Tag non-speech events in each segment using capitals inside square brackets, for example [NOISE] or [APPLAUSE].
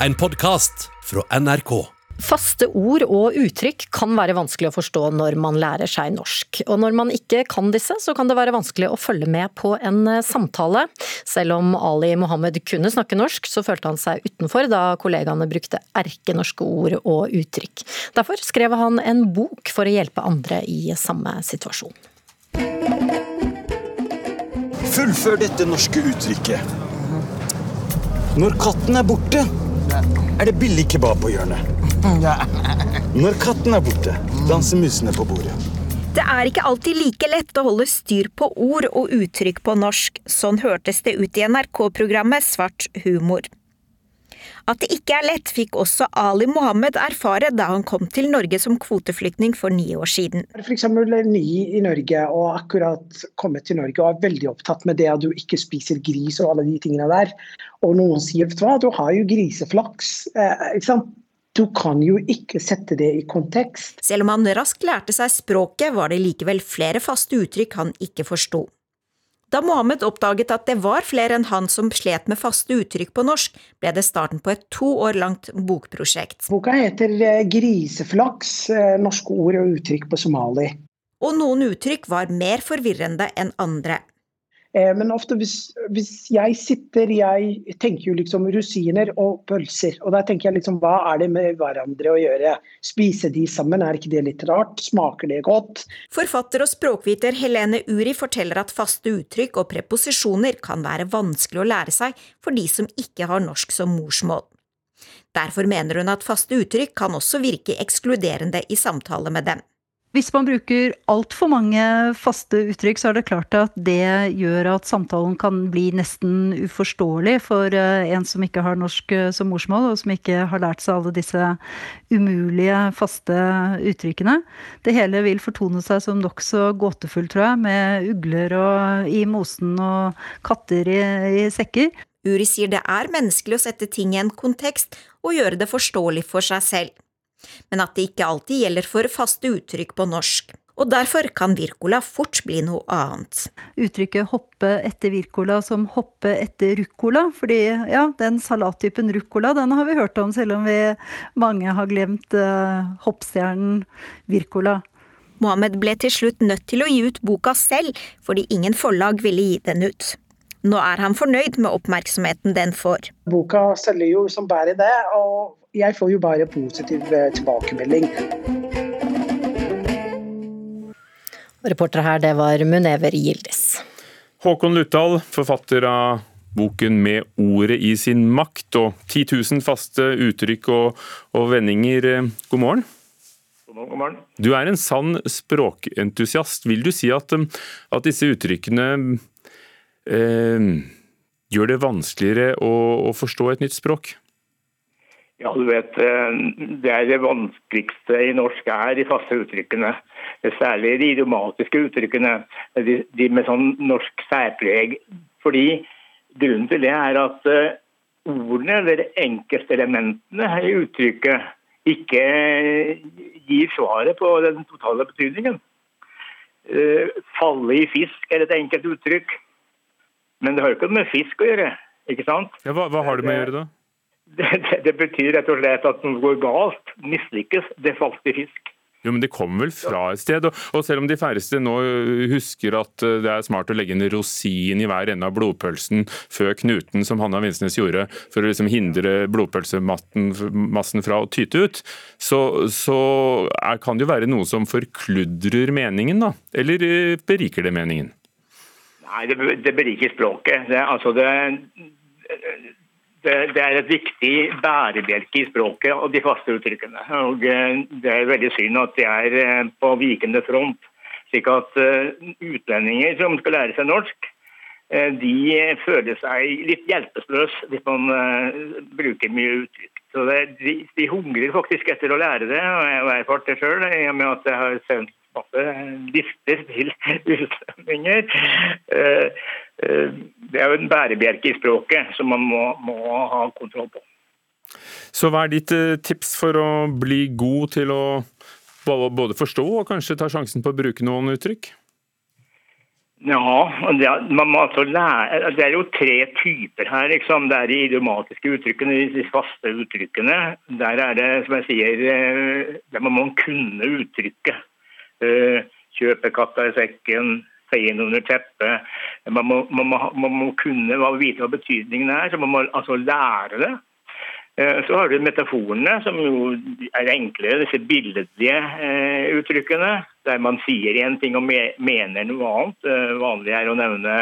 en podkast fra NRK. Faste ord og uttrykk kan være vanskelig å forstå når man lærer seg norsk. Og når man ikke kan disse, så kan det være vanskelig å følge med på en eh, samtale. Selv om Ali Mohammed kunne snakke norsk, så følte han seg utenfor da kollegaene brukte erkenorske ord og uttrykk. Derfor skrev han en bok for å hjelpe andre i samme situasjon. Fullfør dette norske uttrykket. Når katten er borte, er det billig kebab på hjørnet. [LAUGHS] Når katten er borte, danser musene på bordet. Det er ikke alltid like lett å holde styr på ord og uttrykk på norsk. Sånn hørtes det ut i NRK-programmet Svart humor. At det ikke er lett, fikk også Ali Mohammed erfare da han kom til Norge som kvoteflyktning for ni år siden. F.eks. ny i Norge og akkurat kommet til Norge og er veldig opptatt med det at du ikke spiser gris og alle de tingene der. Og noen sier vet du hva, du har jo griseflaks. Eh, ikke sant? Du kan jo ikke sette det i kontekst. Selv om han raskt lærte seg språket, var det likevel flere faste uttrykk han ikke forsto. Da Mohammed oppdaget at det var flere enn han som slet med faste uttrykk på norsk, ble det starten på et to år langt bokprosjekt. Boka heter eh, 'Griseflaks eh, norske ord og uttrykk på somali'. Og noen uttrykk var mer forvirrende enn andre. Eh, men ofte hvis, hvis, jeg sitter Jeg tenker jo liksom rosiner og pølser. Og da tenker jeg liksom hva er det med hverandre å gjøre? Spise de sammen, er ikke det litt rart? Smaker det godt? Forfatter og språkviter Helene Uri forteller at faste uttrykk og preposisjoner kan være vanskelig å lære seg for de som ikke har norsk som morsmål. Derfor mener hun at faste uttrykk kan også virke ekskluderende i samtale med dem. Hvis man bruker altfor mange faste uttrykk, så er det klart at det gjør at samtalen kan bli nesten uforståelig for eh, en som ikke har norsk eh, som morsmål, og som ikke har lært seg alle disse umulige faste uttrykkene. Det hele vil fortone seg som nokså gåtefullt, tror jeg, med ugler og, i mosen og katter i, i sekker. Uri sier det er menneskelig å sette ting i en kontekst og gjøre det forståelig for seg selv men at det ikke alltid gjelder for faste uttrykk på norsk. Og derfor kan virkola fort bli noe annet. Uttrykket 'hoppe etter virkola' som 'hoppe etter ruccola', fordi ja, den salattypen ruccola den har vi hørt om, selv om vi mange har glemt uh, hoppstjernen virkola. Mohammed ble til slutt nødt til å gi ut boka selv, fordi ingen forlag ville gi den ut. Nå er han fornøyd med oppmerksomheten den får. Boka selger jo som bare det, og jeg får jo bare positiv eh, tilbakemelding. Reporter her, det var Munever Gildis. Håkon Luttal, forfatter av boken 'Med ordet i sin makt' og 10 000 faste uttrykk og, og vendinger. Eh, god morgen. God morgen. Du er en sann språkentusiast. Vil du si at, eh, at disse uttrykkene eh, gjør det vanskeligere å, å forstå et nytt språk? Ja, du vet, eh, Det er det vanskeligste i norsk er de faste uttrykkene. Særlig de romantiske uttrykkene, de, de, med sånn norsk særpreg. Fordi Grunnen til det er at eh, ordene, eller enkeltelementene i uttrykket, ikke gir svaret på den totale betydningen. Eh, falle i fisk er et enkelt uttrykk, men det har ikke noe med fisk å gjøre. ikke sant? Ja, hva, hva har det med å gjøre da? [LAUGHS] Det, det, det, betyr rett og slett at noe går galt, mislykkes, det falt i fisk. Jo, men Det kommer vel fra et sted. Og, og selv om de færreste nå husker at eh, det er smart å legge en rosin i hver ende av blodpølsen før knuten, som Hanna Vinsnes gjorde, for å liksom hindre blodpølsemassen fra å tyte ut, så, så er, kan det jo være noe som forkludrer meningen, da? Eller eh, beriker det meningen? Nei, det, det beriker språket. Det, altså det, det er et viktig bærebjelke i språket og de faste uttrykkene. Og eh, Det er veldig synd at de er eh, på vikende front. Slik at eh, utlendinger som skal lære seg norsk, de føler seg litt hjelpeløse hvis man bruker mye uttrykk. Så det, de, de, hungrer faktisk etter å lære det, og jeg har erfart det sjøl i og med at jeg har sendt masse lister til [LAUGHS] utlendinger. Eh, det er jo en bærebjelke i språket som man må, må, ha kontroll på. Så hva er ditt eh, tips for å bli god til å både forstå og kanskje ta sjansen på å bruke noen uttrykk? Ja, det er, man må altså lære, det er jo tre typer her. Liksom. Det er de idiomatiske uttrykkene, de faste uttrykkene. Der er det, som jeg sier, eh, der må man kunne uttrykket. Kjøpe katta i sekken, feie inn under teppet. Man må, man, må, man må, kunne vite hva betydningen er, så man må altså lære det. Eh, så har du metaforene, som jo er enklere, disse billedlige uttrykkene der man sier én ting og mener noe annet. Eh, vanlig er å nevne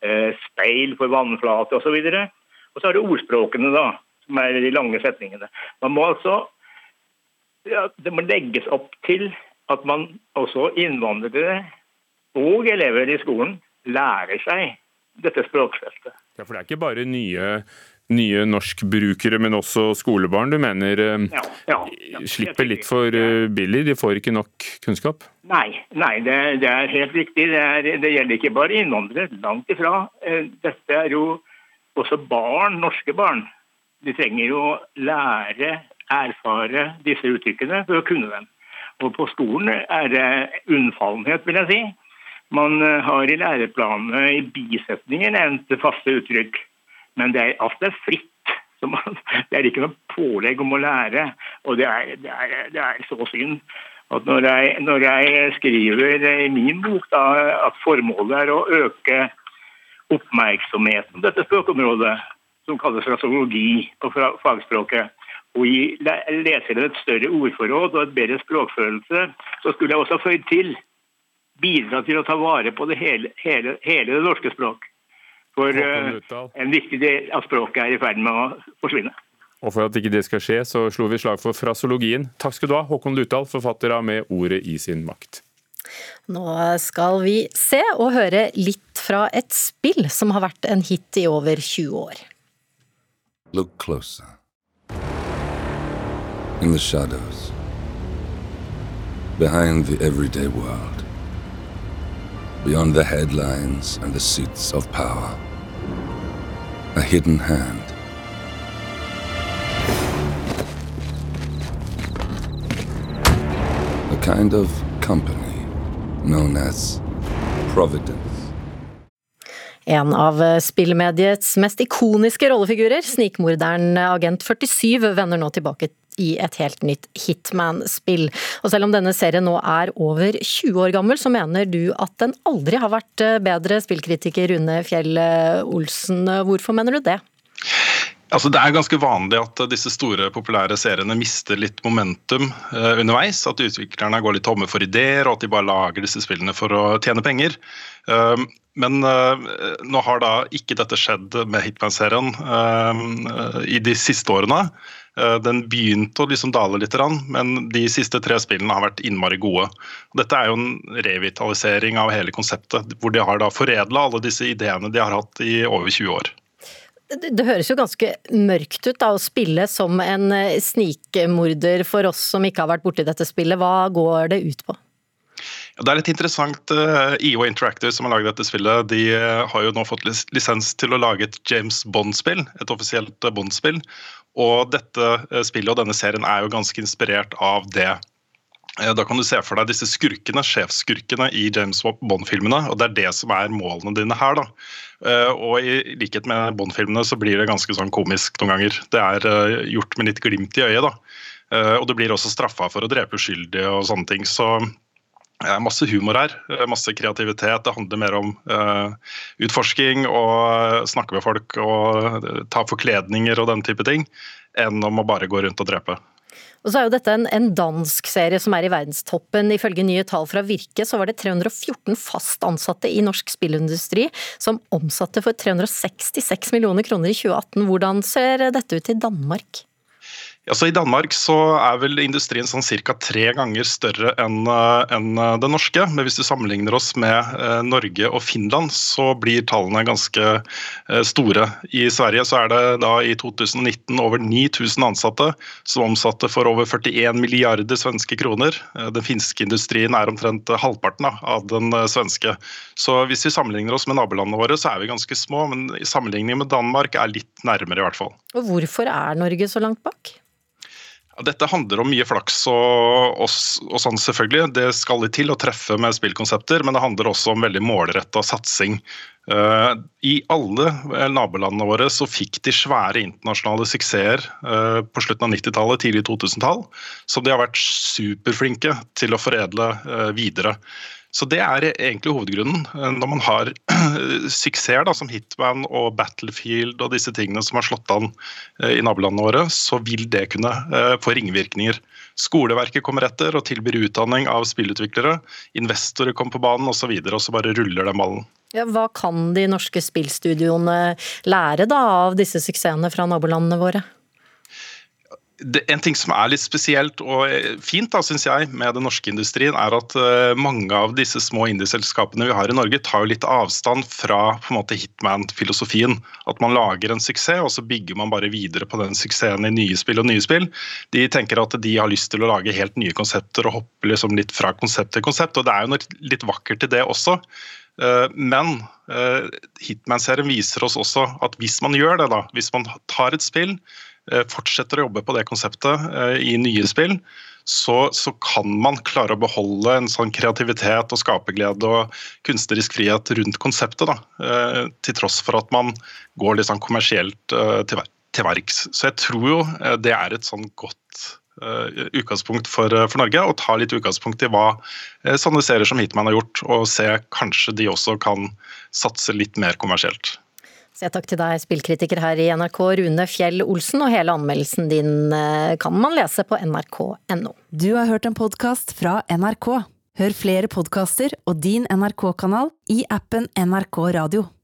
eh, speil for vannflate osv. Og, og så har du ordspråkene, da, som er de lange setningene. Man må altså ja, Det må legges opp til at man også innvandrere og elever i skolen lærer seg dette språkfeltet. Ja, For det er ikke bare nye nye norskbrukere, men også skolebarn du mener eh, ja, ja, ja. slipper litt for eh, billig? De får ikke nok kunnskap? Nei, nei det, det er helt riktig. Det, er, det, gjelder ikke bare innvandrere. Langt ifra. Eh, dette er jo også barn, norske barn. De trenger jo lære, erfare disse uttrykkene for å kunne dem. Og på skolen er det unnfallenhet, vil jeg si. Man har i læreplanene i bisetninger nevnt faste uttrykk. Men det er, alt er fritt. [LAUGHS] Man, det er ikke noe pålegg om å lære. Og det er, det er, det er så synd at når jeg, når jeg, skriver i min bok da, at formålet er å øke oppmerksomheten om dette språkområdet, som kalles rasologi på fagspråket, og gi leserne et større ordforråd og et bedre språkfølelse, så skulle jeg også føyd til bidra til å ta vare på det hele, hele, hele det norske språk. For uh, en viktig del av språket er i ferd med å forsvinne. Og For at ikke det skal skje, så slo vi slag for frasologien. Takk skal du ha, Håkon Lutdal, forfatter av Med ordet i sin makt. Nå skal vi se og høre litt fra et spill som har vært en hit i over 20 år. Look closer. In the shadows. Behind the everyday world. Beyond the headlines and the seats of power. a hidden hand. A kind of company known as Providence. En av spillmediets mest ikoniske rollefigurer, snikmorderen Agent 47, vender nå tilbake i et helt nytt Hitman-spill. Og selv om denne serien nå er over 20 år gammel, så mener du at den aldri har vært eh, bedre, spillkritiker Rune Fjell eh, Olsen. Hvorfor mener du det? Altså, det er ganske vanlig at disse store, populære seriene mister litt momentum eh, underveis. At utviklerne går litt tomme for ideer, og at de bare lager disse spillene for å tjene penger. Uh, men uh, nå har da ikke dette skjedd med Hitman-serien i de siste årene. Eh, den begynte å liksom dale litt, men de siste tre spillene har vært innmari gode. Dette er jo en revitalisering av hele konseptet, hvor de har da foredla alle disse ideene de har hatt i over 20 år. Det høres jo ganske mørkt ut da, å spille som en eh, snikmorder for oss som ikke har vært borti dette spillet. Hva går det ut på? Ja, det er litt interessant. IO eh, Interactive som har laget dette spillet, de har jo nå fått lisens til å lage et James Bond-spill. Et offisielt Bond-spill. Og dette eh, spillet og denne serien er jo ganske inspirert av det. Eh, da kan du se for deg disse skurkene, sjefsskurkene i James Bond-filmene. og Det er det som er målene dine her. da. Eh, og I likhet med Bond-filmene så blir det ganske sånn komisk noen ganger. Det er gjort med litt glimt i øyet. da. Og du blir også straffa for å drepe uskyldige og sånne ting. Så er masse humor her, masse kreativitet. Det handler mer om uh, utforsking og snakke med folk og ta forkledninger og den type ting, enn om å bare gå rundt og drepe. Og så er jo dette en, en, dansk serie som er i verdenstoppen. Ifølge nye tall fra Virke så var det 314 fast ansatte i norsk spillindustri som omsatte for 366 millioner kroner i 2018. Hvordan ser dette ut i Danmark? Ja, så I Danmark så er vel industrien sånn ca. tre ganger større enn eh, en eh, den norske. Men hvis du sammenligner oss med eh, Norge og Finland, så blir tallene ganske store. I Sverige så er det da i 2019 over 9000 ansatte som omsatte for over 41 milliarder svenske kroner. Den finske industrien er omtrent halvparten av den svenske. Så hvis vi sammenligner oss med nabolandene våre, så er vi ganske små. Men i sammenligning med Danmark er litt nærmere, i hvert fall. Og hvorfor er Norge så langt bak? Dette handler om mye flaks og, og, og, sånn selvfølgelig. Det skal litt til å treffe med spillkonsepter, men det handler også om veldig målretta satsing. Uh, I alle nabolandene våre så fikk de svære internasjonale suksesser uh, på slutten av 90-tallet, tidlig 2000-tall, som de har vært superflinke til å foredle uh, videre. Så Det er egentlig hovedgrunnen. Eh, når man har [CLEARS THROAT] suksesser som Hitman og Battlefield og disse tingene som har slått an eh, i nabolandene våre, så vil det kunne eh, få ringvirkninger. Skoleverket kommer etter og tilbyr utdanning av spillutviklere. Investorer kommer på banen osv. Og, så og så bare ruller den ballen. Ja, hva kan de norske spillstudioene lære da av disse suksessene fra nabolandene våre? En ting som er litt spesielt og eh, fint da, synes jeg, med den norske industrien, er at uh, mange av disse små indieselskapene vi har i Norge, tar jo litt avstand fra på en måte hitman-filosofien. At man lager en suksess, og så bygger man bare videre på den suksessen i nye spill og nye spill. De tenker at de har lyst til å lage helt nye konsepter og hoppe liksom litt fra konsept til konsept. og Det er jo litt vakkert i det også. Uh, men Hitman-serien viser oss også at hvis man gjør det, da, hvis man tar et spill Eh, fortsetter å jobbe på det konseptet eh, i nye spill, så, så, kan man klare å beholde en sånn kreativitet og skaperglede og kunstnerisk frihet rundt konseptet. Da, eh, til tross for at man går litt sånn kommersielt til, verks. Så jeg tror jo det er et sånn godt utgangspunkt for, for, Norge, å ta litt utgangspunkt i hva sånne serier som Hitman har gjort, og se kanskje de også kan satse litt mer kommersielt. Så takk til deg, spillkritiker her i NRK, Rune Fjell Olsen, og hele anmeldelsen din eh, kan man lese på nrk.no. Du har hørt en podkast fra NRK. Hør flere podkaster og din NRK-kanal i appen NRK Radio.